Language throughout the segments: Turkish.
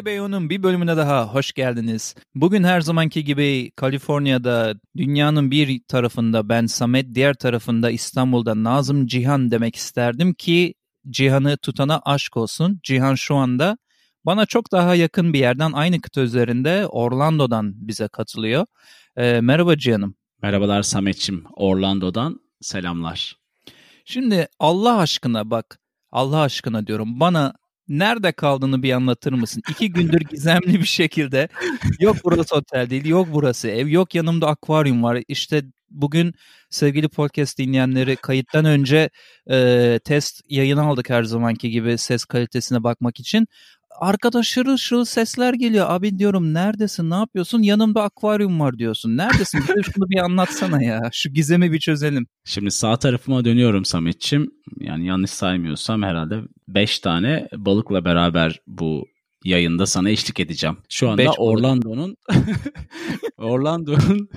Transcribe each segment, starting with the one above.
GBO'nun bir bölümüne daha hoş geldiniz. Bugün her zamanki gibi Kaliforniya'da dünyanın bir tarafında ben Samet, diğer tarafında İstanbul'da Nazım Cihan demek isterdim ki Cihan'ı tutana aşk olsun. Cihan şu anda bana çok daha yakın bir yerden aynı kıta üzerinde Orlando'dan bize katılıyor. Ee, merhaba Cihan'ım. Merhabalar Samet'çim. Orlando'dan selamlar. Şimdi Allah aşkına bak Allah aşkına diyorum bana nerede kaldığını bir anlatır mısın? İki gündür gizemli bir şekilde yok burası otel değil, yok burası ev, yok yanımda akvaryum var. İşte bugün sevgili podcast dinleyenleri kayıttan önce e, test yayını aldık her zamanki gibi ses kalitesine bakmak için arkada şırıl şırıl sesler geliyor. Abi diyorum neredesin ne yapıyorsun? Yanımda akvaryum var diyorsun. Neredesin? Bize şunu bir anlatsana ya. Şu gizemi bir çözelim. Şimdi sağ tarafıma dönüyorum Sametçim. Yani yanlış saymıyorsam herhalde 5 tane balıkla beraber bu yayında sana eşlik edeceğim. Şu anda Orlando'nun Orlando'nun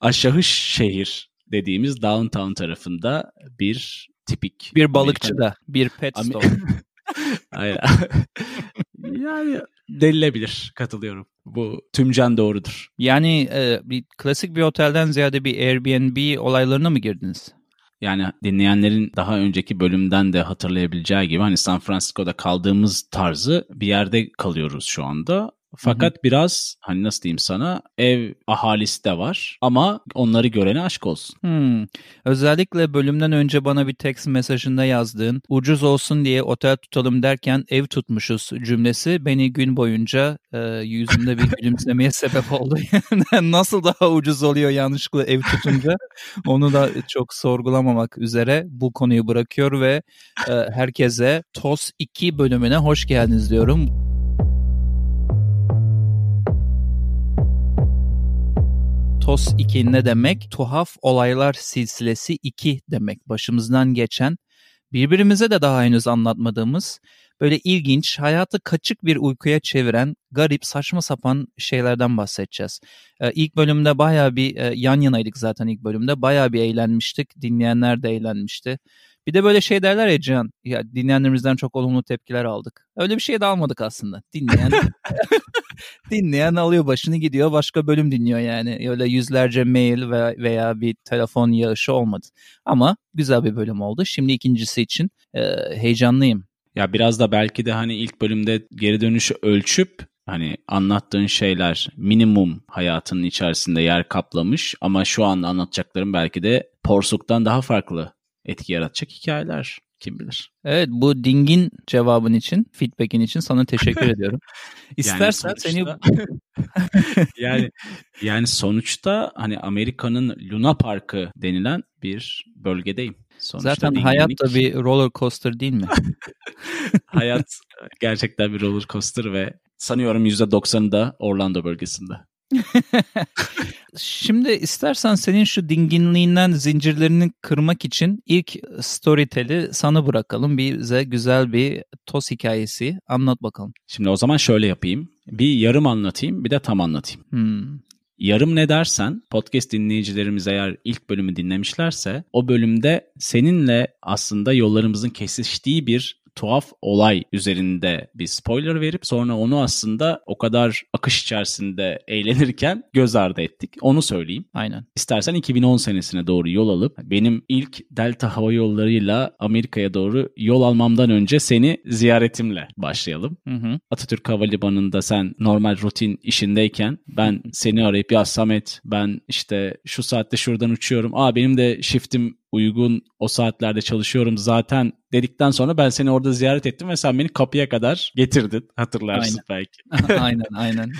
aşağı şehir dediğimiz downtown tarafında bir tipik bir balıkçıda, bir pet store. Hayır. Yani denilebilir. Katılıyorum. Bu tümcen doğrudur. Yani e, bir klasik bir otelden ziyade bir Airbnb olaylarına mı girdiniz? Yani dinleyenlerin daha önceki bölümden de hatırlayabileceği gibi hani San Francisco'da kaldığımız tarzı bir yerde kalıyoruz şu anda. Fakat Hı-hı. biraz hani nasıl diyeyim sana ev ahalisi de var ama onları görene aşk olsun. Hmm. Özellikle bölümden önce bana bir text mesajında yazdığın ucuz olsun diye otel tutalım derken ev tutmuşuz cümlesi beni gün boyunca e, yüzümde bir gülümsemeye sebep oldu. nasıl daha ucuz oluyor yanlışlıkla ev tutunca onu da çok sorgulamamak üzere bu konuyu bırakıyor ve e, herkese TOS 2 bölümüne hoş geldiniz diyorum. TOS 2 ne demek? Tuhaf Olaylar Silsilesi 2 demek. Başımızdan geçen, birbirimize de daha henüz anlatmadığımız, böyle ilginç, hayatı kaçık bir uykuya çeviren, garip, saçma sapan şeylerden bahsedeceğiz. Ee, ilk bölümde baya bir e, yan yanaydık zaten ilk bölümde. Baya bir eğlenmiştik. Dinleyenler de eğlenmişti. Bir de böyle şey derler ya Can, ya dinleyenlerimizden çok olumlu tepkiler aldık. Öyle bir şey de almadık aslında. Dinleyen dinleyen alıyor başını gidiyor başka bölüm dinliyor yani. Öyle yüzlerce mail veya, bir telefon yağışı olmadı. Ama güzel bir bölüm oldu. Şimdi ikincisi için e, heyecanlıyım. Ya biraz da belki de hani ilk bölümde geri dönüşü ölçüp hani anlattığın şeyler minimum hayatının içerisinde yer kaplamış ama şu an anlatacaklarım belki de porsuktan daha farklı etki yaratacak hikayeler. Kim bilir. Evet bu dingin cevabın için, feedback'in için sana teşekkür ediyorum. İstersen yani sonuçta, seni yani yani sonuçta hani Amerika'nın Luna Parkı denilen bir bölgedeyim. Sonuçta Zaten dinginlik... hayat da bir roller coaster değil mi? hayat gerçekten bir roller coaster ve sanıyorum %90'ı da Orlando bölgesinde. Şimdi istersen senin şu dinginliğinden zincirlerini kırmak için ilk storytel'i sana bırakalım. Bize güzel bir toz hikayesi anlat bakalım. Şimdi o zaman şöyle yapayım. Bir yarım anlatayım bir de tam anlatayım. Hmm. Yarım ne dersen podcast dinleyicilerimiz eğer ilk bölümü dinlemişlerse o bölümde seninle aslında yollarımızın kesiştiği bir tuhaf olay üzerinde bir spoiler verip sonra onu aslında o kadar akış içerisinde eğlenirken göz ardı ettik. Onu söyleyeyim. Aynen. İstersen 2010 senesine doğru yol alıp benim ilk Delta Hava Yolları'yla Amerika'ya doğru yol almamdan önce seni ziyaretimle başlayalım. Hı hı. Atatürk Havalimanı'nda sen normal rutin işindeyken ben seni arayıp ya Samet ben işte şu saatte şuradan uçuyorum. Aa benim de shiftim uygun o saatlerde çalışıyorum zaten dedikten sonra ben seni orada ziyaret ettim ve sen beni kapıya kadar getirdin hatırlarsın aynen. belki. aynen aynen.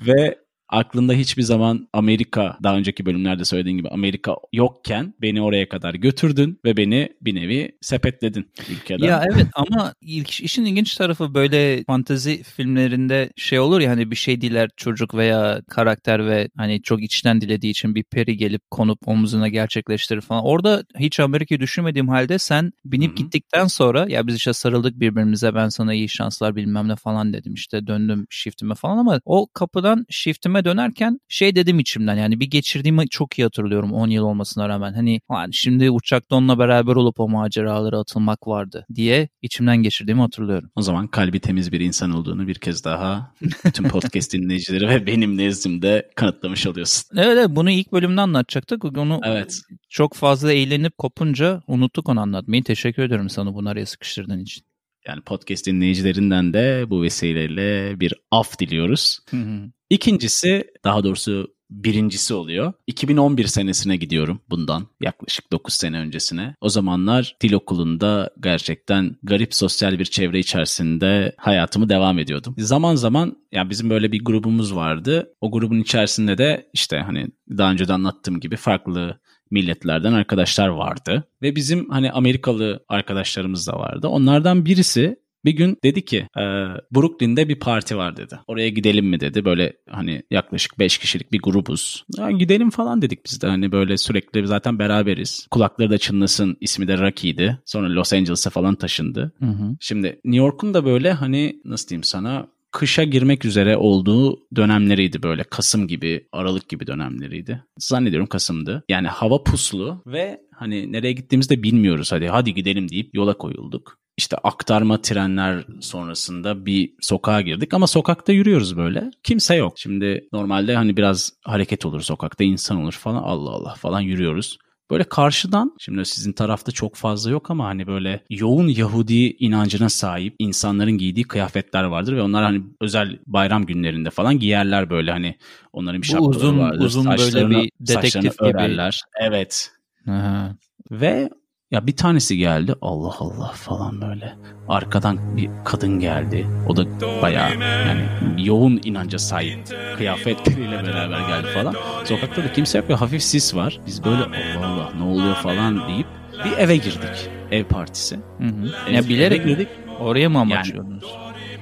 ve aklında hiçbir zaman Amerika daha önceki bölümlerde söylediğin gibi Amerika yokken beni oraya kadar götürdün ve beni bir nevi sepetledin ülkeden. Ya evet ama işin ilginç tarafı böyle fantezi filmlerinde şey olur ya hani bir şey diler çocuk veya karakter ve hani çok içten dilediği için bir peri gelip konup omuzuna gerçekleştirir falan. Orada hiç Amerika'yı düşünmediğim halde sen binip Hı-hı. gittikten sonra ya biz işte sarıldık birbirimize ben sana iyi şanslar bilmem ne falan dedim işte döndüm shiftime falan ama o kapıdan shiftime bölüme dönerken şey dedim içimden yani bir geçirdiğimi çok iyi hatırlıyorum 10 yıl olmasına rağmen. Hani şimdi uçakta onunla beraber olup o maceralara atılmak vardı diye içimden geçirdiğimi hatırlıyorum. O zaman kalbi temiz bir insan olduğunu bir kez daha tüm podcast dinleyicileri ve benim nezdimde kanıtlamış oluyorsun. Evet, evet bunu ilk bölümde anlatacaktık. Onu evet. çok fazla eğlenip kopunca unuttuk onu anlatmayı. Teşekkür ederim sana bunu araya sıkıştırdığın için. Yani podcast dinleyicilerinden de bu vesileyle bir af diliyoruz. Hı hı. İkincisi daha doğrusu birincisi oluyor. 2011 senesine gidiyorum bundan yaklaşık 9 sene öncesine. O zamanlar dil okulunda gerçekten garip sosyal bir çevre içerisinde hayatımı devam ediyordum. Zaman zaman yani bizim böyle bir grubumuz vardı. O grubun içerisinde de işte hani daha önce de anlattığım gibi farklı milletlerden arkadaşlar vardı. Ve bizim hani Amerikalı arkadaşlarımız da vardı. Onlardan birisi bir gün dedi ki e, Brooklyn'de bir parti var dedi. Oraya gidelim mi dedi. Böyle hani yaklaşık 5 kişilik bir grubuz. Ya gidelim falan dedik biz de hani böyle sürekli zaten beraberiz. Kulakları da çınlasın ismi de Rocky'di. Sonra Los Angeles'a falan taşındı. Hı hı. Şimdi New York'un da böyle hani nasıl diyeyim sana kışa girmek üzere olduğu dönemleriydi böyle. Kasım gibi, Aralık gibi dönemleriydi. Zannediyorum Kasım'dı. Yani hava puslu ve hani nereye gittiğimizi de bilmiyoruz. Hadi hadi gidelim deyip yola koyulduk. İşte aktarma trenler sonrasında bir sokağa girdik ama sokakta yürüyoruz böyle. Kimse yok. Şimdi normalde hani biraz hareket olur sokakta insan olur falan Allah Allah falan yürüyoruz. Böyle karşıdan şimdi sizin tarafta çok fazla yok ama hani böyle yoğun Yahudi inancına sahip insanların giydiği kıyafetler vardır ve onlar hani özel bayram günlerinde falan giyerler böyle hani onların bir şapkaları uzun, vardır. Uzun böyle bir detektif gibi. örerler. Evet. Aha. Ve ya bir tanesi geldi Allah Allah falan böyle. Arkadan bir kadın geldi. O da bayağı yani yoğun inanca sahip kıyafetleriyle beraber geldi falan. Sokakta da kimse yok ve hafif sis var. Biz böyle Allah Allah ne oluyor falan deyip bir eve girdik. Ev partisi. Hı hı. Ya bilerek girdik. Oraya mı amaçlıyordunuz?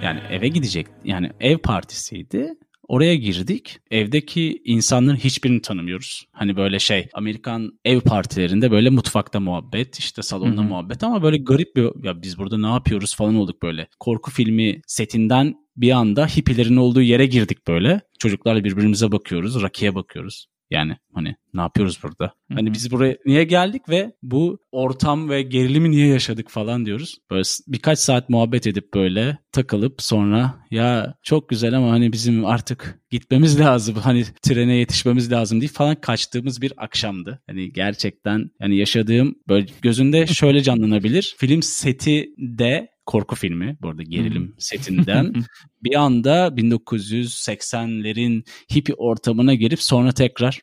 Yani, yani eve gidecek. Yani ev partisiydi. Oraya girdik. Evdeki insanların hiçbirini tanımıyoruz. Hani böyle şey Amerikan ev partilerinde böyle mutfakta muhabbet, işte salonda Hı-hı. muhabbet ama böyle garip bir ya biz burada ne yapıyoruz falan olduk böyle. Korku filmi setinden bir anda hippilerin olduğu yere girdik böyle. Çocuklarla birbirimize bakıyoruz, Raki'ye bakıyoruz. Yani hani ne yapıyoruz burada? Hı-hı. Hani biz buraya niye geldik ve bu ortam ve gerilimi niye yaşadık falan diyoruz. Böyle birkaç saat muhabbet edip böyle takılıp sonra ya çok güzel ama hani bizim artık gitmemiz lazım. Hani trene yetişmemiz lazım diye falan kaçtığımız bir akşamdı. Hani gerçekten yani yaşadığım böyle gözünde şöyle canlanabilir. Film seti de korku filmi bu arada gerilim hmm. setinden bir anda 1980'lerin hippie ortamına girip sonra tekrar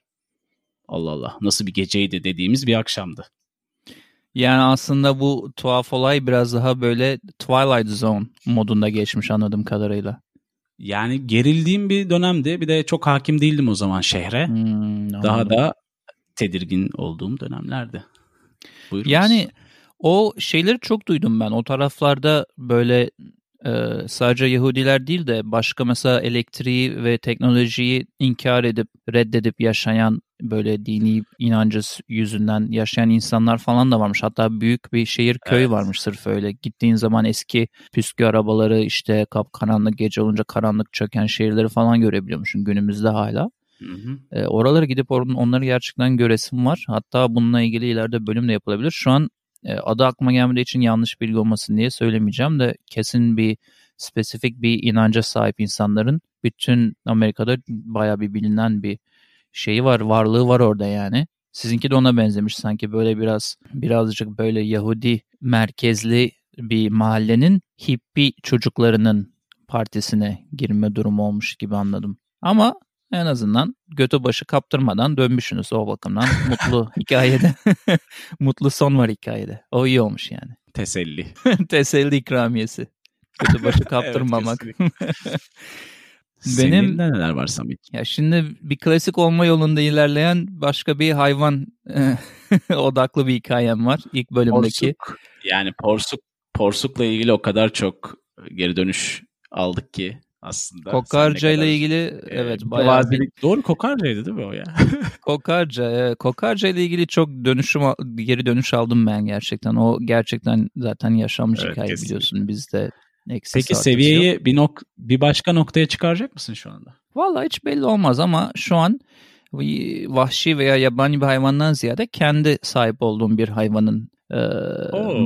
Allah Allah nasıl bir geceydi dediğimiz bir akşamdı. Yani aslında bu tuhaf olay biraz daha böyle Twilight Zone modunda geçmiş anladığım kadarıyla. Yani gerildiğim bir dönemdi. Bir de çok hakim değildim o zaman şehre. Hmm, daha da tedirgin olduğum dönemlerdi. Buyurun. Yani o şeyleri çok duydum ben. O taraflarda böyle e, sadece Yahudiler değil de başka mesela elektriği ve teknolojiyi inkar edip reddedip yaşayan böyle dini inancı yüzünden yaşayan insanlar falan da varmış. Hatta büyük bir şehir köy evet. varmış sırf öyle. Gittiğin zaman eski püskü arabaları işte kapkaranlık gece olunca karanlık çöken şehirleri falan görebiliyormuşsun günümüzde hala. Hı hı. E, oralara gidip or- onları gerçekten göresim var. Hatta bununla ilgili ileride bölüm de yapılabilir. Şu an e, adı aklıma gelmediği için yanlış bilgi olmasın diye söylemeyeceğim de kesin bir spesifik bir inanca sahip insanların bütün Amerika'da baya bir bilinen bir şeyi var, varlığı var orada yani. Sizinki de ona benzemiş sanki böyle biraz birazcık böyle Yahudi merkezli bir mahallenin hippie çocuklarının partisine girme durumu olmuş gibi anladım. Ama en azından götü başı kaptırmadan dönmüşsünüz o bakımdan. Mutlu hikayede. Mutlu son var hikayede. O iyi olmuş yani. Teselli. Teselli ikramiyesi. Götü başı kaptırmamak. evet, Benim Senin neler var Samit? Ya şimdi bir klasik olma yolunda ilerleyen başka bir hayvan odaklı bir hikayem var ilk bölümdeki. Porsuk. Yani porsuk porsukla ilgili o kadar çok geri dönüş aldık ki aslında. Kokarca ile ilgili e, evet bayağı bir... Doğru kokarcaydı değil mi o ya? kokarca, evet. Kokarca ile ilgili çok dönüşüm geri dönüş aldım ben gerçekten. O gerçekten zaten yaşanmış evet, hikaye kesinlikle. biliyorsun bizde. Peki seviyeyi bir nok bir başka noktaya çıkaracak mısın şu anda? Valla hiç belli olmaz ama şu an vahşi veya yabani bir hayvandan ziyade kendi sahip olduğum bir hayvanın e,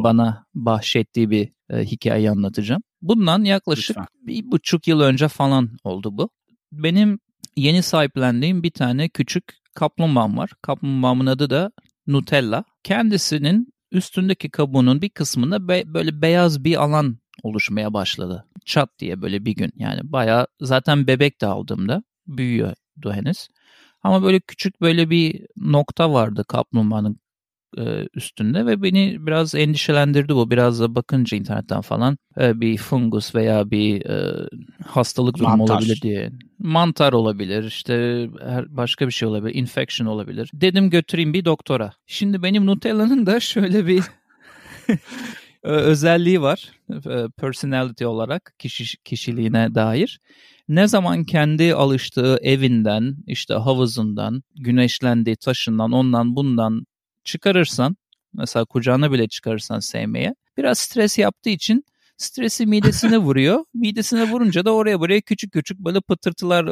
bana bahşettiği bir e, hikaye anlatacağım. Bundan yaklaşık Lütfen. bir buçuk yıl önce falan oldu bu. Benim yeni sahiplendiğim bir tane küçük kaplumbağam var. Kaplumbağamın adı da Nutella. Kendisinin üstündeki kabuğunun bir kısmında be, böyle beyaz bir alan oluşmaya başladı. Çat diye böyle bir gün yani bayağı zaten bebek de aldığımda büyüyordu henüz. Ama böyle küçük böyle bir nokta vardı kaplumbağanın e, üstünde ve beni biraz endişelendirdi bu. Biraz da bakınca internetten falan e, bir fungus veya bir e, hastalık durumu Mantar. olabilir diye. Mantar olabilir, işte her başka bir şey olabilir, infection olabilir. Dedim götüreyim bir doktora. Şimdi benim Nutella'nın da şöyle bir özelliği var personality olarak kişi kişiliğine dair. Ne zaman kendi alıştığı evinden, işte havuzundan, güneşlendiği taşından, ondan bundan çıkarırsan, mesela kucağına bile çıkarırsan sevmeye, biraz stres yaptığı için stresi midesine vuruyor. Midesine vurunca da oraya buraya küçük küçük böyle pıtırtılar,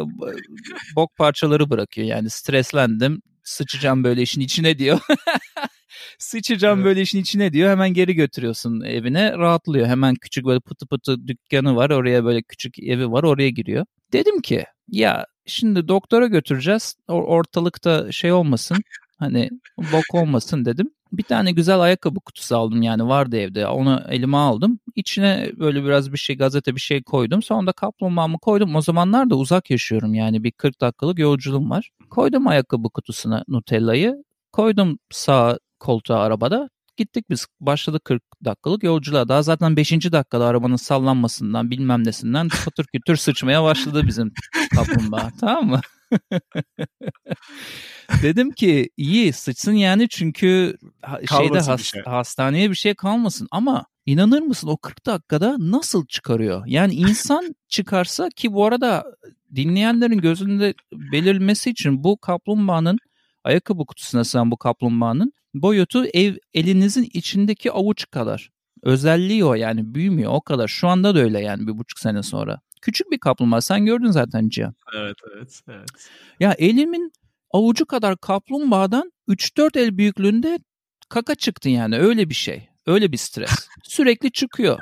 bok parçaları bırakıyor. Yani streslendim, sıçacağım böyle işin içine diyor. Sıçacağım evet. böyle işin içine diyor. Hemen geri götürüyorsun evine. Rahatlıyor. Hemen küçük böyle pıtı pıtı dükkanı var. Oraya böyle küçük evi var. Oraya giriyor. Dedim ki ya şimdi doktora götüreceğiz. Ortalıkta şey olmasın. Hani bok olmasın dedim. Bir tane güzel ayakkabı kutusu aldım yani vardı evde. Onu elime aldım. İçine böyle biraz bir şey gazete bir şey koydum. Sonra da kaplumbağamı koydum. O zamanlar da uzak yaşıyorum yani bir 40 dakikalık yolculuğum var. Koydum ayakkabı kutusuna Nutella'yı. Koydum sağ koltuğa arabada. Gittik biz başladık 40 dakikalık yolculuğa. Daha zaten 5. dakikada arabanın sallanmasından bilmem nesinden patır kütür sıçmaya başladı bizim kaplumbağa tamam mı? Dedim ki iyi sıçsın yani çünkü şeyde has, bir şey. hastaneye bir şey kalmasın ama inanır mısın o 40 dakikada nasıl çıkarıyor? Yani insan çıkarsa ki bu arada dinleyenlerin gözünde belirmesi için bu kaplumbağanın ayakkabı kutusuna sığan bu kaplumbağanın boyutu ev elinizin içindeki avuç kadar. Özelliği o yani büyümüyor o kadar. Şu anda da öyle yani bir buçuk sene sonra. Küçük bir kaplumbağa sen gördün zaten Cihan. Evet evet evet. Ya elimin avucu kadar kaplumbağadan 3-4 el büyüklüğünde kaka çıktı yani öyle bir şey. Öyle bir stres. Sürekli çıkıyor.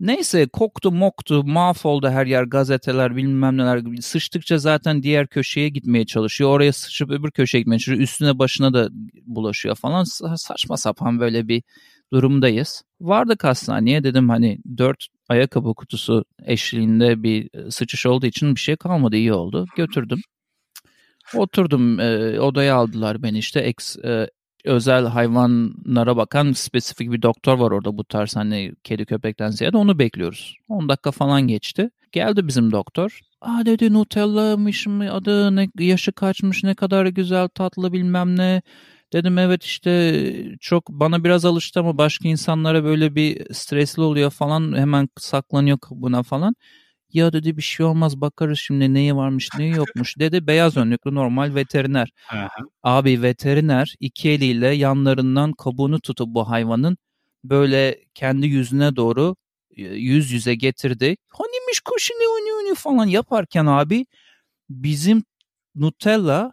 Neyse koktu moktu mahvoldu her yer gazeteler bilmem neler sıçtıkça zaten diğer köşeye gitmeye çalışıyor. Oraya sıçıp öbür köşeye gitmeye çalışıyor. Üstüne başına da bulaşıyor falan saçma sapan böyle bir durumdayız. Vardık hastaneye dedim hani dört ayakkabı kutusu eşliğinde bir sıçış olduğu için bir şey kalmadı iyi oldu. Götürdüm. Oturdum e, odaya aldılar beni işte ex, e, özel hayvanlara bakan spesifik bir doktor var orada bu tarz hani kedi köpekten ziyade onu bekliyoruz. 10 dakika falan geçti. Geldi bizim doktor. Aa dedi Nutella'mış mı adı ne yaşı kaçmış ne kadar güzel tatlı bilmem ne. Dedim evet işte çok bana biraz alıştı ama başka insanlara böyle bir stresli oluyor falan hemen saklanıyor buna falan. Ya dedi bir şey olmaz bakarız şimdi neyi varmış neyi yokmuş dedi. Beyaz önlüklü normal veteriner. Abi veteriner iki eliyle yanlarından kabuğunu tutup bu hayvanın böyle kendi yüzüne doğru e, yüz yüze getirdi. Hanimiş kuşu ne falan yaparken abi bizim Nutella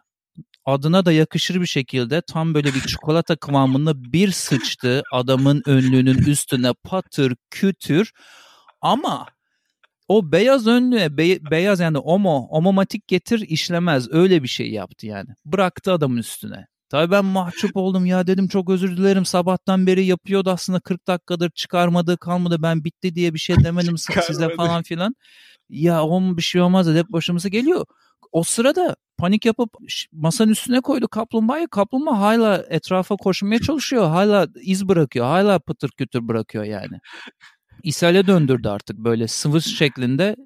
adına da yakışır bir şekilde tam böyle bir çikolata kıvamında bir sıçtı adamın önlüğünün üstüne patır kütür ama o beyaz önlüğe be, beyaz yani omo, omomatik getir işlemez. Öyle bir şey yaptı yani. Bıraktı adamın üstüne. Tabii ben mahcup oldum ya dedim çok özür dilerim sabahtan beri yapıyordu aslında 40 dakikadır çıkarmadı kalmadı ben bitti diye bir şey demedim size falan filan. Ya o bir şey olmaz hep başımıza geliyor. O sırada panik yapıp masanın üstüne koydu kaplumbağayı. Kaplumbağa hala etrafa koşmaya çalışıyor. Hala iz bırakıyor. Hala pıtır kütür bırakıyor yani ishale döndürdü artık böyle sıvı şeklinde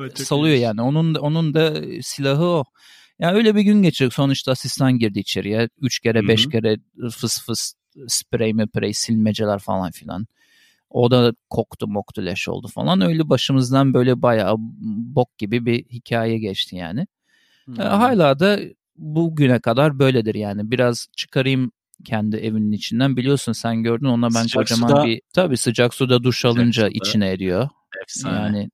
evet, salıyor yani. Onun onun da silahı o. Yani öyle bir gün geçirdik. Sonuçta asistan girdi içeriye. Üç kere, Hı-hı. beş kere fıs fıs sprey sprey silmeceler falan filan. O da koktu moktu leş oldu falan. Öyle başımızdan böyle bayağı bok gibi bir hikaye geçti yani. Hmm. hala da bugüne kadar böyledir yani. Biraz çıkarayım kendi evinin içinden. Biliyorsun sen gördün ona ben sıcak kocaman suda, bir tabii sıcak suda duş alınca sıcak içine eriyor. Efsane. Yani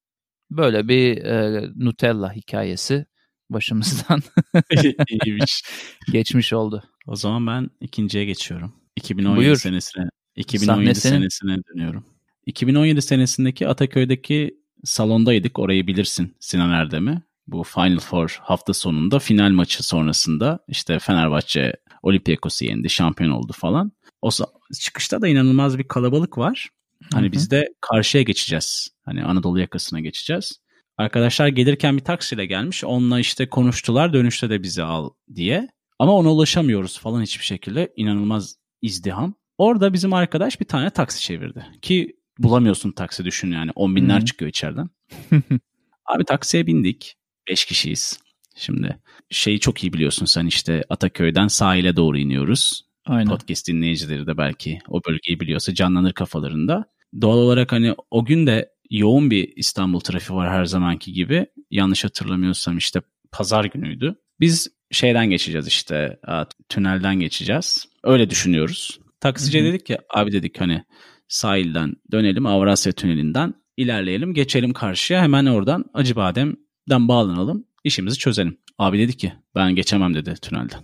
Böyle bir e, Nutella hikayesi başımızdan geçmiş oldu. O zaman ben ikinciye geçiyorum. 2017 Buyur. senesine 2017 Sahne senesine dönüyorum. 2017 senesindeki Ataköy'deki salondaydık. Orayı bilirsin Sinan Erdem'i. Bu Final Four hafta sonunda final maçı sonrasında işte Fenerbahçe Olympiakos'u yendi, şampiyon oldu falan. O çıkışta da inanılmaz bir kalabalık var. Hani Hı hı. biz de karşıya geçeceğiz. Hani Anadolu yakasına geçeceğiz. Arkadaşlar gelirken bir taksiyle gelmiş. Onunla işte konuştular dönüşte de bizi al diye. Ama ona ulaşamıyoruz falan hiçbir şekilde. İnanılmaz izdiham. Orada bizim arkadaş bir tane taksi çevirdi. Ki bulamıyorsun taksi düşün yani. On binler Hı. çıkıyor içeriden. Abi taksiye bindik. Beş kişiyiz. Şimdi şeyi çok iyi biliyorsun sen işte Ataköy'den sahile doğru iniyoruz. Aynen. Podcast dinleyicileri de belki o bölgeyi biliyorsa canlanır kafalarında. Doğal olarak hani o gün de yoğun bir İstanbul trafiği var her zamanki gibi. Yanlış hatırlamıyorsam işte pazar günüydü. Biz şeyden geçeceğiz işte tünelden geçeceğiz. Öyle düşünüyoruz. Taksiciye dedik ki abi dedik hani sahilden dönelim Avrasya Tüneli'nden ilerleyelim geçelim karşıya hemen oradan Acıbadem'den bağlanalım işimizi çözelim. Abi dedi ki ben geçemem dedi tünelden.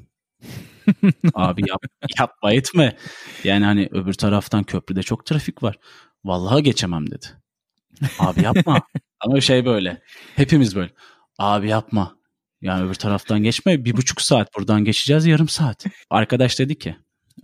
Abi yap, yapma etme. Yani hani öbür taraftan köprüde çok trafik var. Vallahi geçemem dedi. Abi yapma. Ama şey böyle. Hepimiz böyle. Abi yapma. Yani öbür taraftan geçme. Bir buçuk saat buradan geçeceğiz yarım saat. Arkadaş dedi ki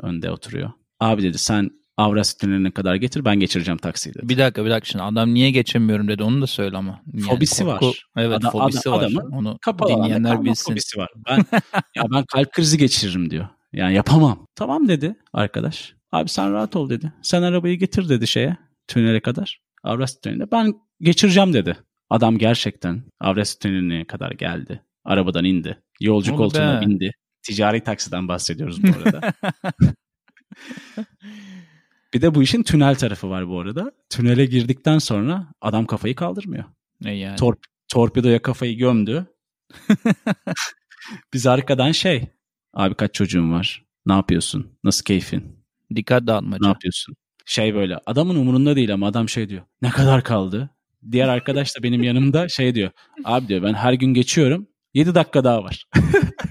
önde oturuyor. Abi dedi sen Avrasya Tüneli'ne kadar getir ben geçireceğim taksiyi dedi. Bir dakika bir dakika şimdi adam niye geçemiyorum dedi onu da söyle ama. Yani Fobisi var. Evet Ada- fobisi ada- var. adamın Onu Kapalı dinleyenler bilsin. fobisi var. Ben, ya ben kalp krizi geçiririm diyor. Yani yapamam. Tamam dedi arkadaş. Abi sen rahat ol dedi. Sen arabayı getir dedi şeye tünele kadar. Avrasya Tüneli'ne. Ben geçireceğim dedi. Adam gerçekten Avrasya Tüneli'ne kadar geldi. Arabadan indi. Yolcu koltuğuna be. bindi. Ticari taksiden bahsediyoruz bu arada. bir de bu işin tünel tarafı var bu arada. Tünele girdikten sonra adam kafayı kaldırmıyor. Ne yani? Torp torpidoya kafayı gömdü. Biz arkadan şey. Abi kaç çocuğun var? Ne yapıyorsun? Nasıl keyfin? Dikkat Ne dağıtmaca. yapıyorsun? Şey böyle adamın umurunda değil ama adam şey diyor. Ne kadar kaldı? Diğer arkadaş da benim yanımda şey diyor. Abi diyor ben her gün geçiyorum. 7 dakika daha var.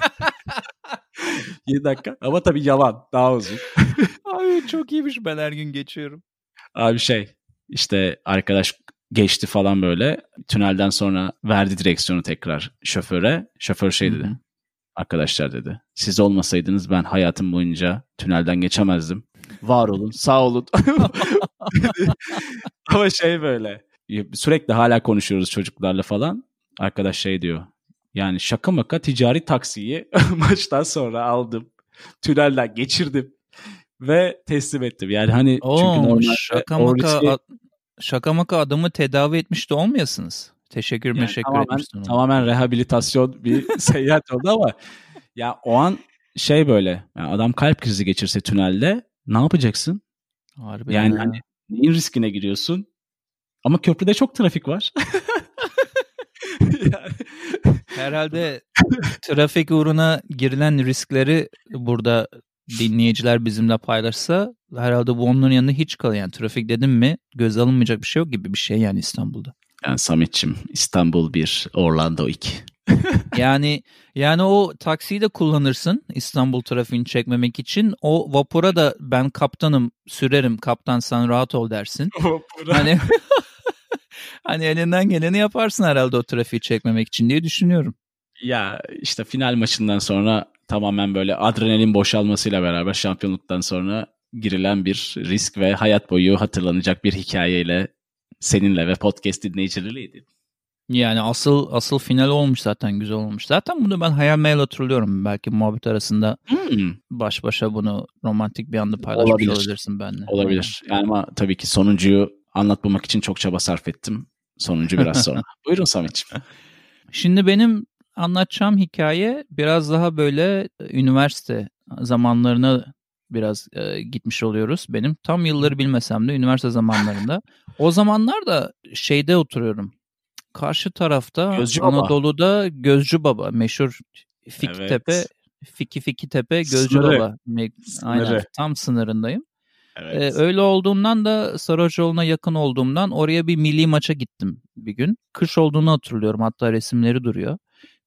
7 dakika ama tabii yalan. Daha uzun. Abi çok iyiymiş ben her gün geçiyorum. Abi şey işte arkadaş geçti falan böyle. Tünelden sonra verdi direksiyonu tekrar şoföre. Şoför şey dedi. Arkadaşlar dedi. Siz olmasaydınız ben hayatım boyunca tünelden geçemezdim. Var olun, sağ olun. Ama şey böyle. Sürekli hala konuşuyoruz çocuklarla falan. Arkadaş şey diyor. Yani şaka maka ticari taksiyi maçtan sonra aldım. Tünelden geçirdim. Ve teslim ettim. Yani hani çünkü Oo, normalde şaka maka, riski- şaka maka adamı tedavi etmiş de olmayasınız. Teşekkür Yani meşekkür tamamen, etmişsin. tamamen rehabilitasyon bir seyahat oldu ama ya o an şey böyle yani adam kalp krizi geçirse tünelde ne yapacaksın? Harbi Yani ya. hani neyin riskine giriyorsun? Ama köprüde çok trafik var. yani, Herhalde trafik uğruna girilen riskleri burada dinleyiciler bizimle paylaşsa herhalde bu onların yanında hiç kalır. Yani trafik dedim mi göz alınmayacak bir şey yok gibi bir şey yani İstanbul'da. yani Samet'çim İstanbul 1, Orlando 2. Yani yani o taksiyi de kullanırsın İstanbul trafiğini çekmemek için. O vapura da ben kaptanım sürerim kaptan sen rahat ol dersin. Hani hani elinden geleni yaparsın herhalde o trafiği çekmemek için diye düşünüyorum. ya işte final maçından sonra tamamen böyle adrenalin boşalmasıyla beraber şampiyonluktan sonra girilen bir risk ve hayat boyu hatırlanacak bir hikayeyle seninle ve podcast dinleyicileriyle Yani asıl asıl final olmuş zaten güzel olmuş. Zaten bunu ben hayal meyal hatırlıyorum. Belki muhabbet arasında Hmm, baş başa bunu romantik bir anda paylaşmış Olabilir. olabilirsin benimle. olabilir. Yani ama tabii ki sonuncuyu anlatmamak için çok çaba sarf ettim. Sonuncu biraz sonra. Buyurun Samet'ciğim. Şimdi benim anlatacağım hikaye biraz daha böyle e, üniversite zamanlarına biraz e, gitmiş oluyoruz benim. Tam yılları bilmesem de üniversite zamanlarında. O zamanlar da şeyde oturuyorum. Karşı tarafta Gözcü Baba. Anadolu'da Gözcü Baba meşhur Fiki Evet. Fiki Fiki Tepe Gözcü Sınırı. Baba. Aynen Sınırı. tam sınırındayım. Evet. Ee, öyle olduğundan da Saracoğlu'na yakın olduğumdan oraya bir milli maça gittim bir gün. Kış olduğunu hatırlıyorum hatta resimleri duruyor.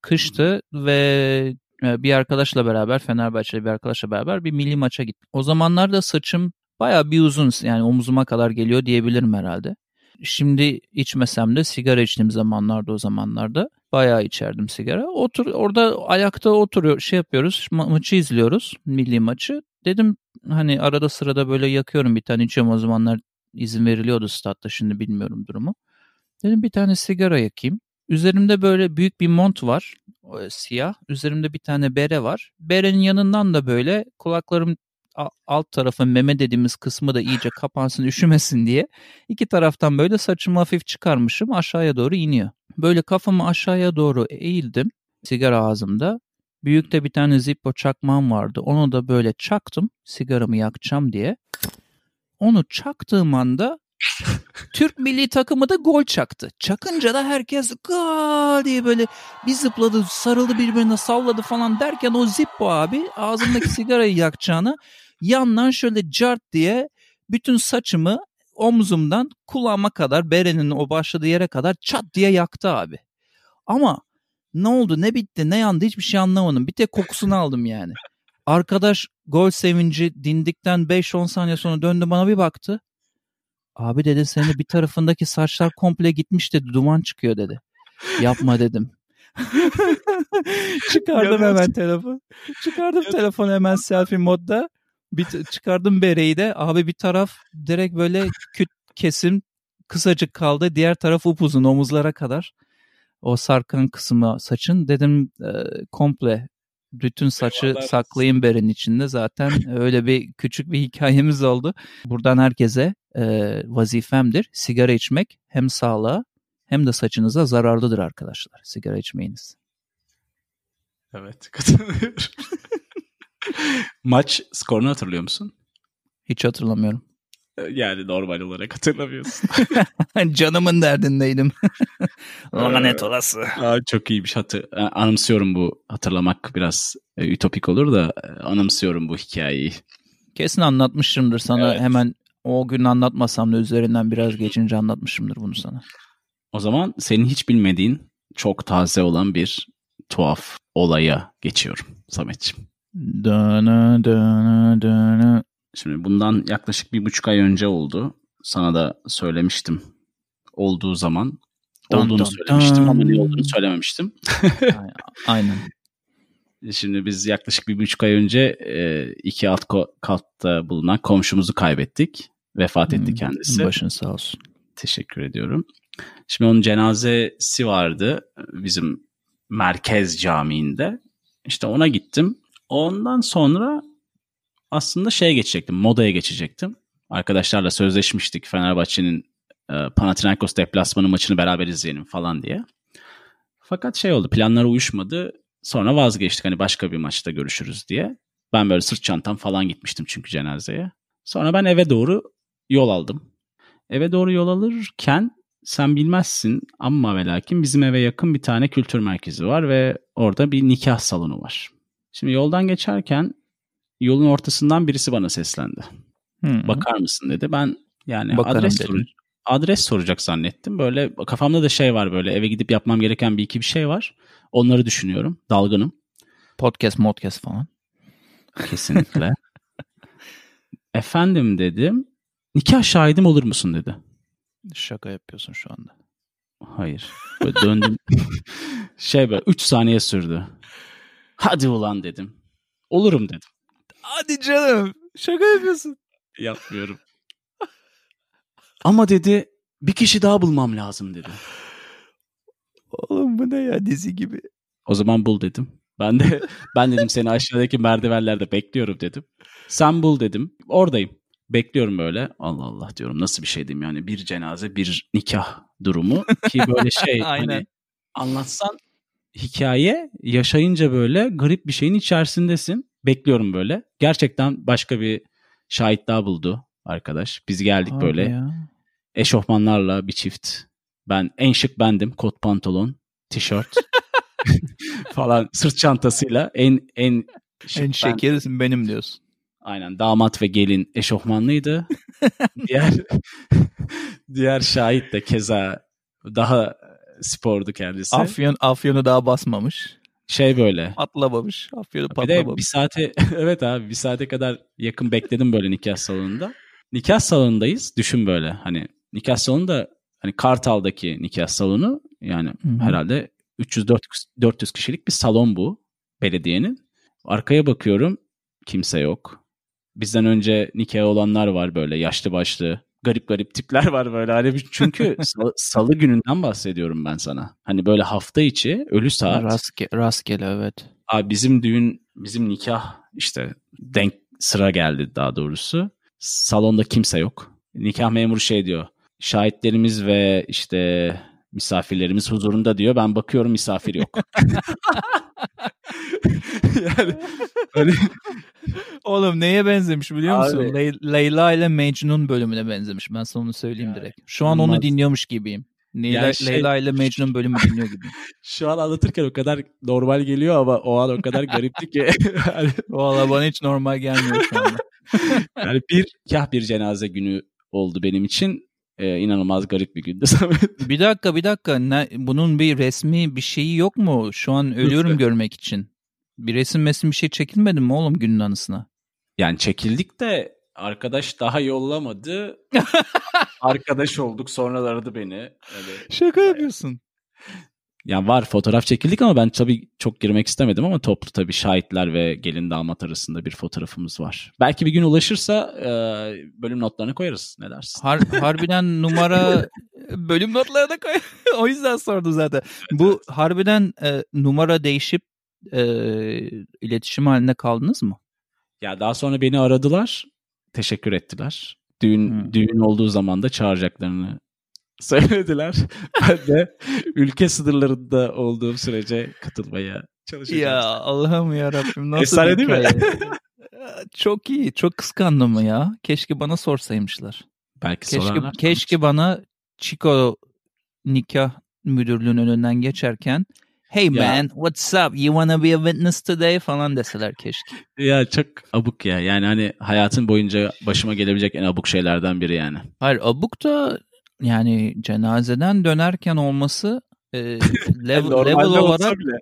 Kıştı ve e, bir arkadaşla beraber Fenerbahçeli bir arkadaşla beraber bir milli maça gittim. O zamanlarda saçım baya bir uzun yani omuzuma kadar geliyor diyebilirim herhalde. Şimdi içmesem de sigara içtiğim zamanlarda o zamanlarda bayağı içerdim sigara. Otur orada ayakta oturuyor şey yapıyoruz ma- maçı izliyoruz milli maçı. Dedim hani arada sırada böyle yakıyorum bir tane içiyorum o zamanlar izin veriliyordu statta şimdi bilmiyorum durumu. Dedim bir tane sigara yakayım. Üzerimde böyle büyük bir mont var siyah. Üzerimde bir tane bere var. Berenin yanından da böyle kulaklarım alt tarafı meme dediğimiz kısmı da iyice kapansın üşümesin diye iki taraftan böyle saçımı hafif çıkarmışım aşağıya doğru iniyor. Böyle kafamı aşağıya doğru eğildim sigara ağzımda. Büyükte bir tane Zippo çakmağım vardı. Onu da böyle çaktım sigaramı yakacağım diye. Onu çaktığım anda Türk milli takımı da gol çaktı. Çakınca da herkes gol diye böyle bir zıpladı, sarıldı birbirine salladı falan derken o Zippo abi ağzındaki sigarayı yakacağını yandan şöyle cart diye bütün saçımı omzumdan kulağıma kadar berenin o başladığı yere kadar çat diye yaktı abi. Ama ne oldu ne bitti ne yandı hiçbir şey anlamadım. Bir tek kokusunu aldım yani. Arkadaş gol sevinci dindikten 5-10 saniye sonra döndü bana bir baktı. Abi dedi senin bir tarafındaki saçlar komple gitmiş dedi duman çıkıyor dedi. Yapma dedim. çıkardım hemen telefon. Çıkardım telefonu hemen selfie modda. Bir çıkardım bereyi de. Abi bir taraf direkt böyle küt kesim kısacık kaldı. Diğer taraf upuzun omuzlara kadar. O sarkan kısmı saçın dedim e, komple bütün saçı Eyvallah. saklayın berenin içinde. Zaten öyle bir küçük bir hikayemiz oldu. Buradan herkese e, vazifemdir. Sigara içmek hem sağlığa hem de saçınıza zararlıdır arkadaşlar. Sigara içmeyiniz. Evet katılıyorum. Maç skorunu hatırlıyor musun? Hiç hatırlamıyorum. Yani normal olarak hatırlamıyorsun. Canımın derdindeydim. Lanet olası. Aa, çok iyiymiş. Hatır, anımsıyorum bu. Hatırlamak biraz e, ütopik olur da e, anımsıyorum bu hikayeyi. Kesin anlatmışımdır sana. Evet. Hemen o gün anlatmasam da üzerinden biraz geçince anlatmışımdır bunu sana. O zaman senin hiç bilmediğin çok taze olan bir tuhaf olaya geçiyorum Samet'ciğim. Dana dana dana. Şimdi bundan yaklaşık bir buçuk ay önce oldu. Sana da söylemiştim olduğu zaman. Dun, olduğunu dun, söylemiştim dun. ama ne olduğunu söylememiştim. Aynen. Şimdi biz yaklaşık bir buçuk ay önce e, iki alt katta bulunan komşumuzu kaybettik. Vefat etti hmm, kendisi. Başın sağ olsun. Teşekkür ediyorum. Şimdi onun cenazesi vardı bizim merkez camiinde. İşte ona gittim. Ondan sonra aslında şeye geçecektim, modaya geçecektim. Arkadaşlarla sözleşmiştik Fenerbahçe'nin e, Panathinaikos deplasmanı maçını beraber izleyelim falan diye. Fakat şey oldu, planlar uyuşmadı. Sonra vazgeçtik hani başka bir maçta görüşürüz diye. Ben böyle sırt çantam falan gitmiştim çünkü cenazeye. Sonra ben eve doğru yol aldım. Eve doğru yol alırken sen bilmezsin ama ve lakin bizim eve yakın bir tane kültür merkezi var ve orada bir nikah salonu var. Şimdi yoldan geçerken yolun ortasından birisi bana seslendi. Hı-hı. Bakar mısın dedi. Ben yani Bakarım adres, sor- adres soracak zannettim. Böyle kafamda da şey var böyle eve gidip yapmam gereken bir iki bir şey var. Onları düşünüyorum. Dalgınım. Podcast, modcast falan. Kesinlikle. Efendim dedim. Nikah şahidim olur musun dedi. Şaka yapıyorsun şu anda. Hayır. Böyle döndüm. şey böyle 3 saniye sürdü. Hadi ulan dedim. Olurum dedim. Hadi canım. Şaka yapıyorsun. Yapmıyorum. Ama dedi bir kişi daha bulmam lazım dedi. Oğlum bu ne ya dizi gibi. O zaman bul dedim. Ben de ben dedim seni aşağıdaki merdivenlerde bekliyorum dedim. Sen bul dedim. Oradayım. Bekliyorum böyle. Allah Allah diyorum nasıl bir şey diyeyim yani bir cenaze bir nikah durumu ki böyle şey hani anlatsan hikaye yaşayınca böyle garip bir şeyin içerisindesin. Bekliyorum böyle. Gerçekten başka bir şahit daha buldu arkadaş. Biz geldik Abi böyle. Ya. Eşofmanlarla bir çift. Ben en şık bendim. Kot pantolon, tişört falan sırt çantasıyla en en şık en şekerisin ben. benim diyorsun. Aynen damat ve gelin eşofmanlıydı. diğer diğer şahit de keza daha spordu kendisi. Afyon Afyon'u daha basmamış. Şey böyle. Patlamamış. Afyon'u Bir patlamamış. de bir saate evet abi bir saate kadar yakın bekledim böyle nikah salonunda. Nikah salonundayız. Düşün böyle hani nikah salonu da hani Kartal'daki nikah salonu yani Hı-hı. herhalde 300 400 kişilik bir salon bu belediyenin. Arkaya bakıyorum kimse yok. Bizden önce nikah olanlar var böyle yaşlı başlı garip garip tipler var böyle. Hani çünkü salı, salı gününden bahsediyorum ben sana. Hani böyle hafta içi ölü saat. Rastge, rastgele evet. Abi bizim düğün, bizim nikah işte denk sıra geldi daha doğrusu. Salonda kimse yok. Nikah memuru şey diyor. Şahitlerimiz ve işte misafirlerimiz huzurunda diyor. Ben bakıyorum misafir yok. yani hani Oğlum neye benzemiş biliyor musun? Abi, Le- Leyla ile Mecnun bölümüne benzemiş. Ben sana onu söyleyeyim yani, direkt. Şu an onu dinliyormuş gibiyim. Leyla, yani şey, Leyla ile Mecnun bölümü dinliyor gibi. Şu an anlatırken o kadar normal geliyor ama o an o kadar garipti ki. Valla bana hiç normal gelmiyor şu anda. yani bir kah bir cenaze günü oldu benim için. Ee, inanılmaz garip bir gündü Samet. Bir dakika bir dakika. Ne, bunun bir resmi bir şeyi yok mu? Şu an ölüyorum görmek için. Bir resim mesim bir şey çekilmedi mi oğlum günün anısına? Yani çekildik de arkadaş daha yollamadı. arkadaş olduk sonra aradı beni. Öyle. Şaka yapıyorsun. Yani var fotoğraf çekildik ama ben tabii çok girmek istemedim ama toplu tabii şahitler ve gelin damat arasında bir fotoğrafımız var. Belki bir gün ulaşırsa e, bölüm notlarına koyarız. Ne dersin? Har harbiden numara bölüm notlarına koy. o yüzden sordu zaten. Bu harbiden e, numara değişip e, iletişim halinde kaldınız mı? Ya daha sonra beni aradılar. Teşekkür ettiler. Düğün hmm. düğün olduğu zaman da çağıracaklarını söylediler. ben de ülke sınırlarında olduğum sürece katılmaya çalışacağım. Ya Allah'ım ya Rabbim nasıl Efsane değil mi? çok iyi. Çok kıskandım ya. Keşke bana sorsaymışlar. Belki keşke. Keşke bana Chico nikah müdürlüğünün önünden geçerken Hey man, ya. what's up? You wanna be a witness today falan deseler keşke. Ya çok abuk ya. Yani hani hayatın boyunca başıma gelebilecek en abuk şeylerden biri yani. Hayır abuk da yani cenazeden dönerken olması e, level, level olarak bile.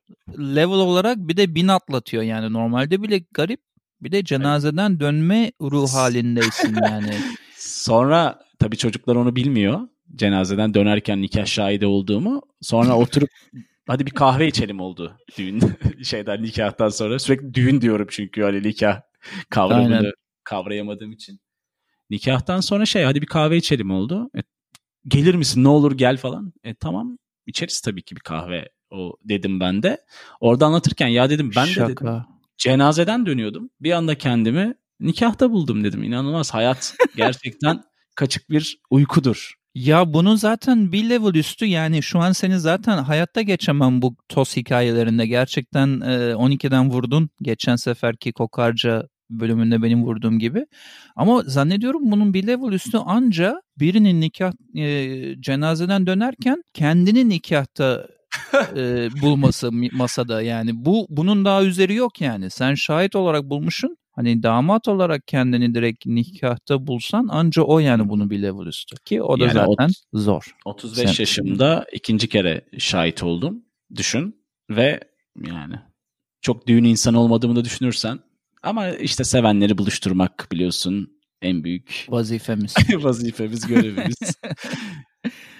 level olarak bir de bin atlatıyor yani normalde bile garip bir de cenazeden dönme ruh halindeysin yani. Sonra tabii çocuklar onu bilmiyor. Cenazeden dönerken nikah şahidi olduğumu. Sonra oturup hadi bir kahve içelim oldu düğün şeyden nikahtan sonra. Sürekli düğün diyorum çünkü hani nikah kavramını Aynen. kavrayamadığım için. Nikahtan sonra şey hadi bir kahve içelim oldu. E, gelir misin ne olur gel falan. E tamam içeriz tabii ki bir kahve o dedim ben de. Orada anlatırken ya dedim ben Şaka. de dedim cenazeden dönüyordum. Bir anda kendimi nikahta buldum dedim. İnanılmaz hayat gerçekten kaçık bir uykudur. Ya bunun zaten bir level üstü yani şu an seni zaten hayatta geçemem bu TOS hikayelerinde. Gerçekten e, 12'den vurdun geçen seferki kokarca bölümünde benim vurduğum gibi. Ama zannediyorum bunun bir level üstü anca birinin nikah e, cenazeden dönerken kendini nikahta e, bulması masada yani bu bunun daha üzeri yok yani. Sen şahit olarak bulmuşsun. Hani damat olarak kendini direkt nikahta bulsan anca o yani bunu bir level üstü. Ki o da yani zaten ot, zor. 35 Sen... yaşımda ikinci kere şahit oldum. Düşün ve yani çok düğün insanı olmadığımı da düşünürsen ama işte sevenleri buluşturmak biliyorsun en büyük vazifemiz. vazifemiz, görevimiz.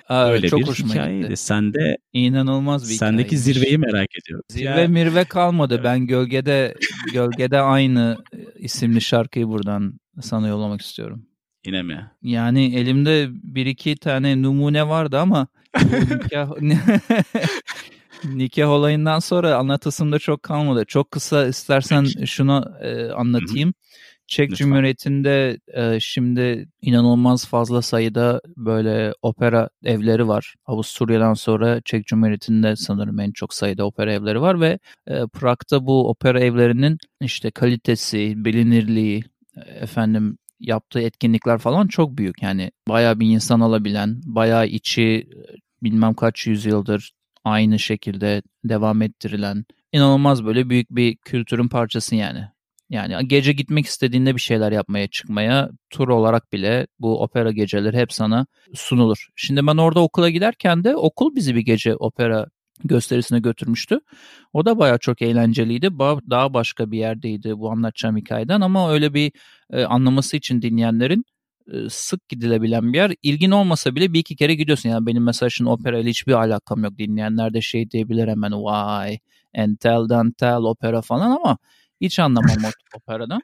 Aa, Öyle çok bir hoşuma hikayeydi. Gitti. Sen de inanılmaz bir Sendeki hikayeymiş. zirveyi merak ediyorum. Zirve ya. mirve kalmadı. Evet. Ben gölgede gölgede aynı isimli şarkıyı buradan sana yollamak istiyorum. Yine mi? Yani elimde bir iki tane numune vardı ama nikah, nikah olayından sonra anlatısımda çok kalmadı. Çok kısa istersen şunu e, anlatayım. Çek Lütfen. Cumhuriyeti'nde e, şimdi inanılmaz fazla sayıda böyle opera evleri var. Avusturya'dan sonra Çek Cumhuriyeti'nde sanırım en çok sayıda opera evleri var ve e, Prag'da bu opera evlerinin işte kalitesi, bilinirliği, efendim yaptığı etkinlikler falan çok büyük. Yani bayağı bir insan alabilen, bayağı içi bilmem kaç yüzyıldır aynı şekilde devam ettirilen inanılmaz böyle büyük bir kültürün parçası yani. Yani gece gitmek istediğinde bir şeyler yapmaya çıkmaya tur olarak bile bu opera geceleri hep sana sunulur. Şimdi ben orada okula giderken de okul bizi bir gece opera gösterisine götürmüştü. O da baya çok eğlenceliydi. Daha başka bir yerdeydi bu anlatacağım hikayeden ama öyle bir e, anlaması için dinleyenlerin sık gidilebilen bir yer. İlgin olmasa bile bir iki kere gidiyorsun. Yani benim mesela şimdi opera ile hiçbir alakam yok. Dinleyenler de şey diyebilir hemen vay entel dantel opera falan ama hiç anlamam operadan.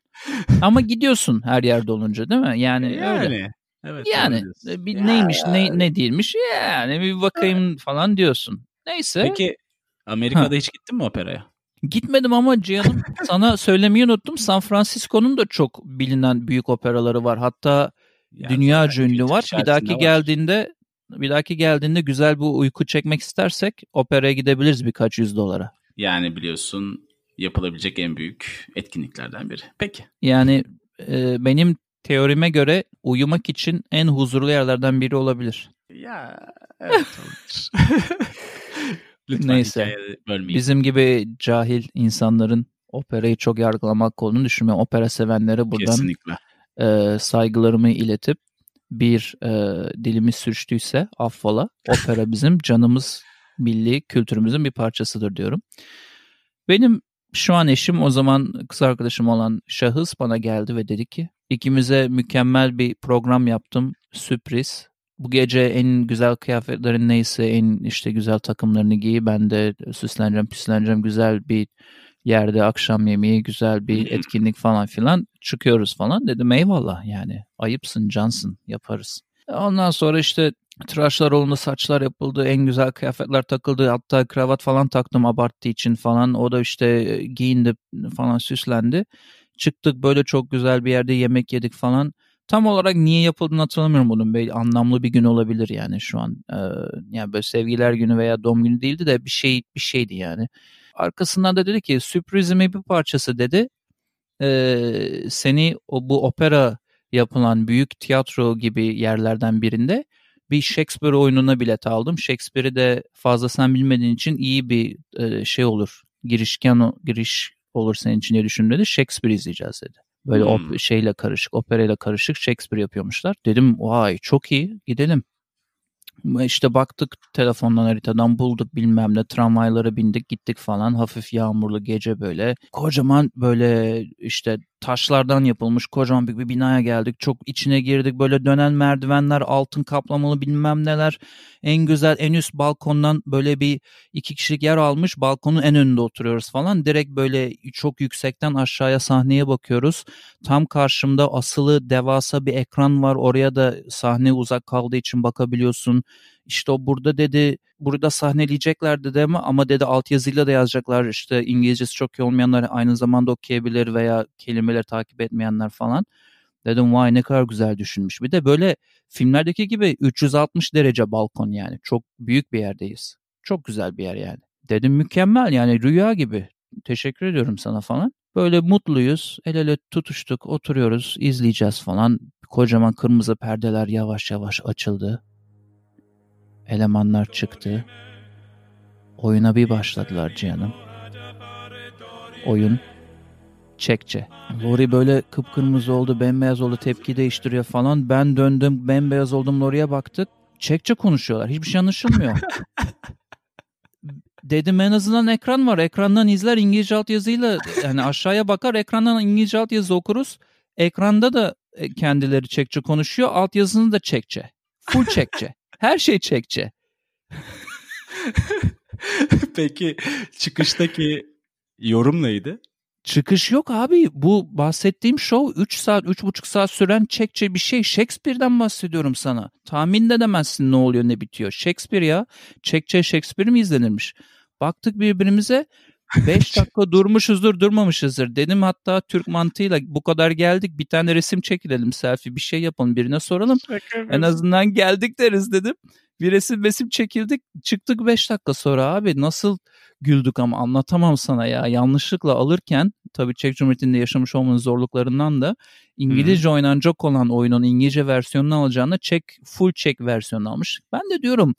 Ama gidiyorsun her yerde olunca değil mi? Yani, yani öyle. Evet, yani e, bir ya. neymiş ne ne değilmiş yani bir bakayım falan diyorsun. Neyse. Peki Amerika'da ha. hiç gittin mi operaya? Gitmedim ama Cihan'ım sana söylemeyi unuttum. San Francisco'nun da çok bilinen büyük operaları var. Hatta yani dünya ünlü var. Bir dahaki var. geldiğinde bir dahaki geldiğinde güzel bir uyku çekmek istersek operaya gidebiliriz birkaç yüz dolara. Yani biliyorsun yapılabilecek en büyük etkinliklerden biri. Peki. Yani e, benim teorime göre uyumak için en huzurlu yerlerden biri olabilir. Ya evet olabilir. Lütfen Neyse. Bizim gibi cahil insanların operayı çok yargılamak olduğunu düşünmüyorum. Opera sevenlere buradan Kesinlikle. E, saygılarımı iletip bir e, dilimiz sürçtüyse affola. Opera bizim canımız, milli kültürümüzün bir parçasıdır diyorum. Benim şu an eşim o zaman kız arkadaşım olan şahıs bana geldi ve dedi ki ikimize mükemmel bir program yaptım. Sürpriz. Bu gece en güzel kıyafetlerin neyse en işte güzel takımlarını giy. Ben de süsleneceğim püsleneceğim güzel bir yerde akşam yemeği güzel bir etkinlik falan filan çıkıyoruz falan. Dedim eyvallah yani ayıpsın cansın yaparız. Ondan sonra işte tıraşlar olundu, saçlar yapıldı, en güzel kıyafetler takıldı. Hatta kravat falan taktım abarttığı için falan. O da işte e, giyindi falan süslendi. Çıktık böyle çok güzel bir yerde yemek yedik falan. Tam olarak niye yapıldığını hatırlamıyorum bunun. Böyle anlamlı bir gün olabilir yani şu an. Ee, yani böyle sevgiler günü veya doğum günü değildi de bir şey bir şeydi yani. Arkasından da dedi ki sürprizimin bir parçası dedi. Ee, seni o bu opera yapılan büyük tiyatro gibi yerlerden birinde bir Shakespeare oyununa bilet aldım. Shakespeare'i de fazla sen bilmediğin için iyi bir e, şey olur. Girişken giriş olur senin için diye düşündü Shakespeare izleyeceğiz dedi. Böyle hmm. op şeyle karışık, operayla karışık Shakespeare yapıyormuşlar. Dedim vay çok iyi gidelim. İşte baktık telefondan haritadan bulduk bilmem ne tramvaylara bindik gittik falan. Hafif yağmurlu gece böyle. Kocaman böyle işte taşlardan yapılmış kocaman bir, bir binaya geldik. Çok içine girdik böyle dönen merdivenler altın kaplamalı bilmem neler. En güzel en üst balkondan böyle bir iki kişilik yer almış balkonun en önünde oturuyoruz falan. Direkt böyle çok yüksekten aşağıya sahneye bakıyoruz. Tam karşımda asılı devasa bir ekran var oraya da sahne uzak kaldığı için bakabiliyorsun. İşte o burada dedi burada sahneleyecekler dedi ama ama dedi altyazıyla da yazacaklar işte İngilizcesi çok iyi olmayanlar aynı zamanda okuyabilir veya kelimeleri takip etmeyenler falan. Dedim vay ne kadar güzel düşünmüş. Bir de böyle filmlerdeki gibi 360 derece balkon yani. Çok büyük bir yerdeyiz. Çok güzel bir yer yani. Dedim mükemmel yani rüya gibi. Teşekkür ediyorum sana falan. Böyle mutluyuz. El ele tutuştuk, oturuyoruz, izleyeceğiz falan. Kocaman kırmızı perdeler yavaş yavaş açıldı elemanlar çıktı. Oyuna bir başladılar Cihan'ım. Oyun çekçe. Lori böyle kıpkırmızı oldu, bembeyaz oldu, tepki değiştiriyor falan. Ben döndüm, bembeyaz oldum Lori'ye baktık. Çekçe konuşuyorlar. Hiçbir şey anlaşılmıyor. Dedim en azından ekran var. Ekrandan izler İngilizce altyazıyla yani aşağıya bakar ekrandan İngilizce altyazı okuruz. Ekranda da e, kendileri Çekçe konuşuyor. Altyazını da Çekçe. Full Çekçe. Her şey çekçe. Peki çıkıştaki yorum neydi? Çıkış yok abi. Bu bahsettiğim show 3 saat, 3,5 saat süren çekçe bir şey. Shakespeare'den bahsediyorum sana. Tahmin de edemezsin ne oluyor ne bitiyor. Shakespeare ya. Çekçe Shakespeare mi izlenirmiş? Baktık birbirimize 5 dakika durmuşuzdur durmamışızdır. Dedim hatta Türk mantığıyla bu kadar geldik bir tane resim çekilelim selfie bir şey yapalım birine soralım. En azından geldik deriz dedim. Bir resim resim çekildik çıktık 5 dakika sonra abi nasıl güldük ama anlatamam sana ya. Yanlışlıkla alırken tabii Çek Cumhuriyeti'nde yaşamış olmanın zorluklarından da İngilizce hmm. oynanacak olan oyunun İngilizce versiyonunu alacağını Çek full Çek versiyonu almış. Ben de diyorum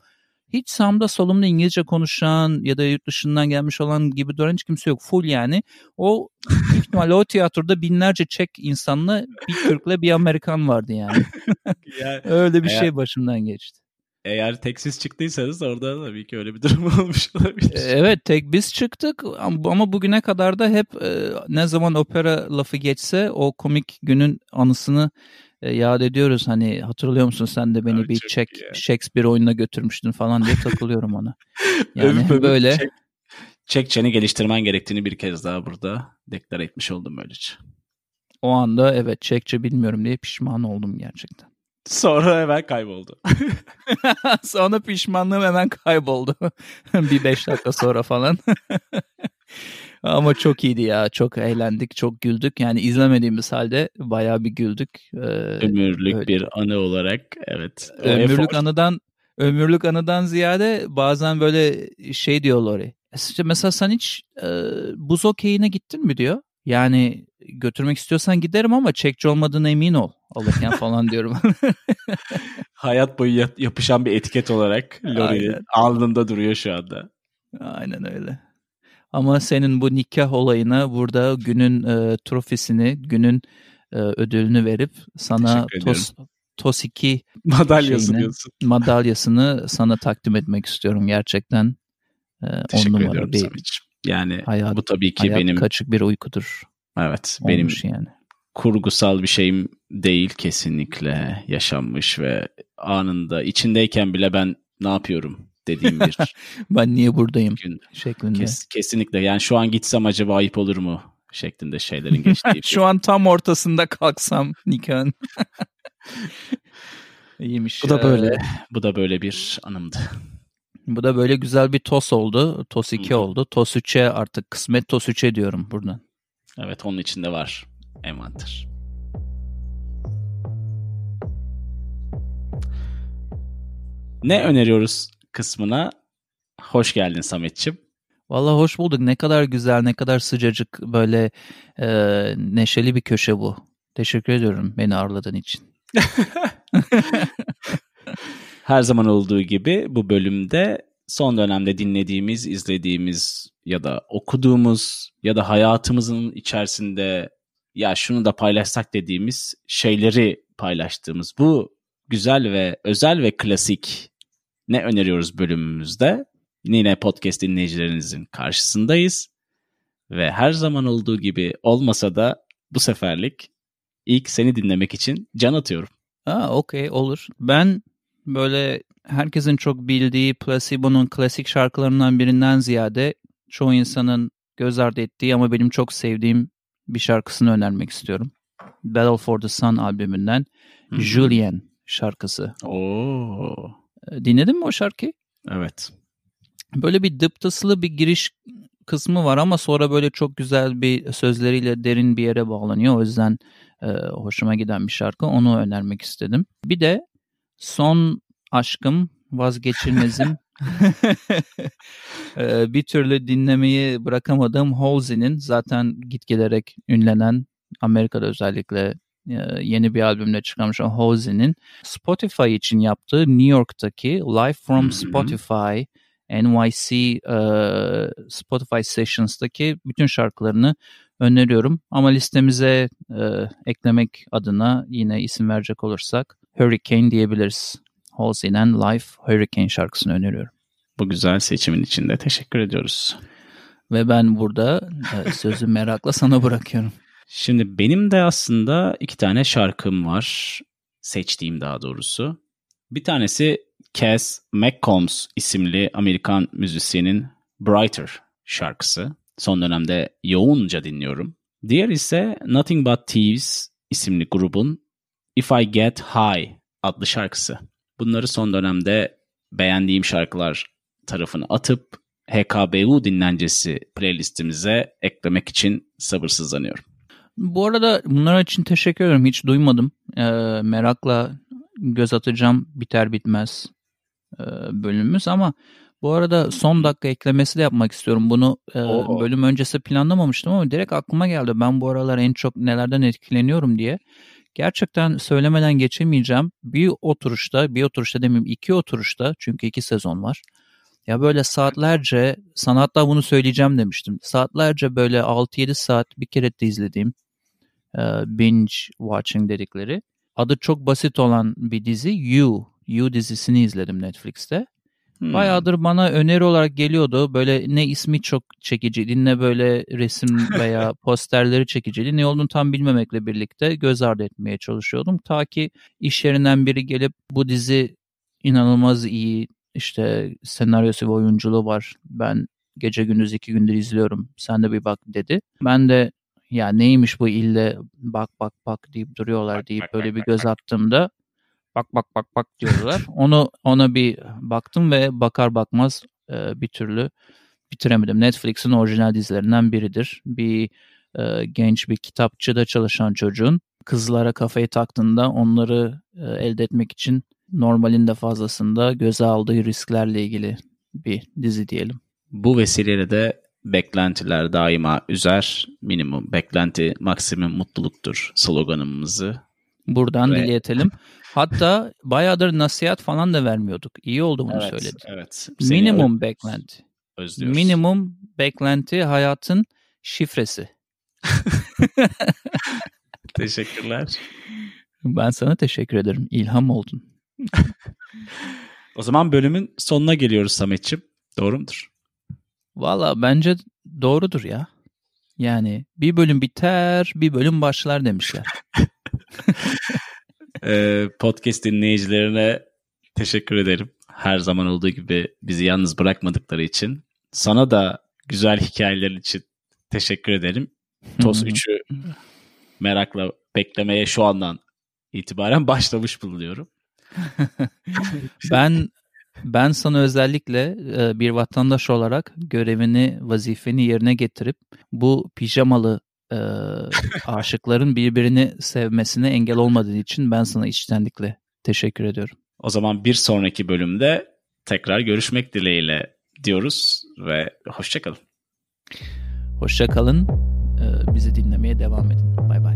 hiç sağımda solumda İngilizce konuşan ya da yurt dışından gelmiş olan gibi duran hiç kimse yok. Full yani. O ihtimalle o tiyatroda binlerce Çek insanla bir Türk'le bir Amerikan vardı yani. yani Öyle bir eğer, şey başımdan geçti. Eğer tek siz çıktıysanız orada tabii ki öyle bir durum olmuş olabilir. E, evet tek biz çıktık ama bugüne kadar da hep e, ne zaman opera lafı geçse o komik günün anısını e, yad ediyoruz. Hani hatırlıyor musun sen de beni Abi bir Çek Shakespeare oyununa götürmüştün falan diye takılıyorum ona. Yani böyle. Çek, Çekçeni geliştirmen gerektiğini bir kez daha burada deklar etmiş oldum böylece. O anda evet Çekçe bilmiyorum diye pişman oldum gerçekten. Sonra hemen kayboldu. sonra pişmanlığım hemen kayboldu. bir beş dakika sonra falan. Ama çok iyiydi ya. Çok eğlendik, çok güldük. Yani izlemediğimiz halde bayağı bir güldük. Ee, ömürlük öyle. bir anı olarak evet. ömürlük efor... anıdan ömürlük anıdan ziyade bazen böyle şey diyorlar. İşte mesela sen hiç e, buz okeyine gittin mi diyor. Yani götürmek istiyorsan giderim ama çekçi olmadığına emin ol alırken falan diyorum. Hayat boyu yapışan bir etiket olarak Lori alnında duruyor şu anda. Aynen öyle. Ama senin bu nikah olayına burada günün e, trofisini, günün e, ödülünü verip sana TOS, TOS 2 madalyası şeyini, madalyasını sana takdim etmek istiyorum gerçekten. E, Teşekkür on ediyorum bir Yani hayat, bu tabii ki hayat benim kaçık bir uykudur. Evet, benim yani. kurgusal bir şeyim değil kesinlikle yaşanmış ve anında içindeyken bile ben ne yapıyorum dediğim bir ben niye buradayım gün. şeklinde. Kes, kesinlikle yani şu an gitsem acaba ayıp olur mu şeklinde şeylerin geçtiği. şu an tam ortasında kalksam nikahın. İyiymiş. Bu da böyle. Bu da böyle bir anımdı. Bu da böyle güzel bir TOS oldu. TOS 2 oldu. TOS 3'e artık kısmet TOS 3'e diyorum buradan. Evet onun içinde var envanter. Ne öneriyoruz kısmına hoş geldin Sametçim. Valla hoş bulduk. Ne kadar güzel, ne kadar sıcacık böyle e, neşeli bir köşe bu. Teşekkür ediyorum beni ağırladığın için. Her zaman olduğu gibi bu bölümde son dönemde dinlediğimiz, izlediğimiz ya da okuduğumuz ya da hayatımızın içerisinde ya şunu da paylaşsak dediğimiz şeyleri paylaştığımız bu güzel ve özel ve klasik ne öneriyoruz bölümümüzde. Yine podcast dinleyicilerinizin karşısındayız. Ve her zaman olduğu gibi olmasa da bu seferlik ilk seni dinlemek için can atıyorum. Aa okey olur. Ben böyle herkesin çok bildiği Placebo'nun klasik şarkılarından birinden ziyade çoğu insanın göz ardı ettiği ama benim çok sevdiğim bir şarkısını önermek istiyorum. Battle for the Sun albümünden hmm. Julien şarkısı. Oo. Ee, dinledin mi o şarkıyı? Evet. Böyle bir dıptıslı bir giriş kısmı var ama sonra böyle çok güzel bir sözleriyle derin bir yere bağlanıyor. O yüzden e, hoşuma giden bir şarkı. Onu önermek istedim. Bir de son aşkım, vazgeçilmezim. e, bir türlü dinlemeyi bırakamadığım Halsey'nin zaten git giderek ünlenen Amerika'da özellikle yeni bir albümle çıkarmış o Halsey'nin Spotify için yaptığı New York'taki Live from Spotify NYC e, Spotify Sessions'taki bütün şarkılarını öneriyorum. Ama listemize e, eklemek adına yine isim verecek olursak Hurricane diyebiliriz. Halsey'den Live Hurricane şarkısını öneriyorum. Bu güzel seçimin için de teşekkür ediyoruz. Ve ben burada e, sözü merakla sana bırakıyorum. Şimdi benim de aslında iki tane şarkım var. Seçtiğim daha doğrusu. Bir tanesi Cass McCombs isimli Amerikan müzisyenin Brighter şarkısı. Son dönemde yoğunca dinliyorum. Diğer ise Nothing But Thieves isimli grubun If I Get High adlı şarkısı. Bunları son dönemde beğendiğim şarkılar tarafını atıp HKBU dinlencesi playlistimize eklemek için sabırsızlanıyorum. Bu arada bunlar için teşekkür ederim. Hiç duymadım. Ee, merakla göz atacağım biter bitmez e, bölümümüz ama bu arada son dakika eklemesi de yapmak istiyorum. Bunu e, bölüm öncesi planlamamıştım ama direkt aklıma geldi. Ben bu aralar en çok nelerden etkileniyorum diye. Gerçekten söylemeden geçemeyeceğim. Bir oturuşta, bir oturuşta demeyeyim iki oturuşta çünkü iki sezon var. Ya böyle saatlerce, sana hatta bunu söyleyeceğim demiştim. Saatlerce böyle 6-7 saat bir kere de izlediğim e, binge watching dedikleri. Adı çok basit olan bir dizi You. You dizisini izledim Netflix'te. Hmm. Bayağıdır bana öneri olarak geliyordu. Böyle ne ismi çok çekiciydi ne böyle resim veya posterleri çekiciydi. Ne olduğunu tam bilmemekle birlikte göz ardı etmeye çalışıyordum. Ta ki iş yerinden biri gelip bu dizi inanılmaz iyi işte senaryosu ve oyunculuğu var. Ben gece gündüz iki gündür izliyorum. Sen de bir bak dedi. Ben de ya neymiş bu ille bak bak bak deyip duruyorlar bak, deyip bak, böyle bak, bir göz bak. attığımda bak bak bak bak diyorlar. Onu ona bir baktım ve bakar bakmaz e, bir türlü bitiremedim. Netflix'in orijinal dizilerinden biridir. Bir e, genç bir kitapçıda çalışan çocuğun kızlara kafayı taktığında onları e, elde etmek için normalin de fazlasında göze aldığı risklerle ilgili bir dizi diyelim. Bu vesileyle de beklentiler daima üzer, minimum beklenti maksimum mutluluktur sloganımızı. Buradan Ve... dileyelim. Hatta bayağıdır nasihat falan da vermiyorduk. İyi oldu bunu evet, söyledin. Evet. Minimum beklenti. Özlüyoruz. Minimum beklenti hayatın şifresi. Teşekkürler. Ben sana teşekkür ederim. İlham oldun. o zaman bölümün sonuna geliyoruz Sametçim. Doğru mudur? Valla bence doğrudur ya. Yani bir bölüm biter, bir bölüm başlar demişler. Ee, podcast dinleyicilerine teşekkür ederim. Her zaman olduğu gibi bizi yalnız bırakmadıkları için. Sana da güzel hikayeler için teşekkür ederim. TOS 3'ü merakla beklemeye şu andan itibaren başlamış bulunuyorum. ben ben sana özellikle e, bir vatandaş olarak görevini, vazifeni yerine getirip bu pijamalı e, aşıkların birbirini sevmesine engel olmadığın için ben sana içtenlikle teşekkür ediyorum. O zaman bir sonraki bölümde tekrar görüşmek dileğiyle diyoruz ve hoşçakalın. Hoşçakalın. Ee, bizi dinlemeye devam edin. Bay bay.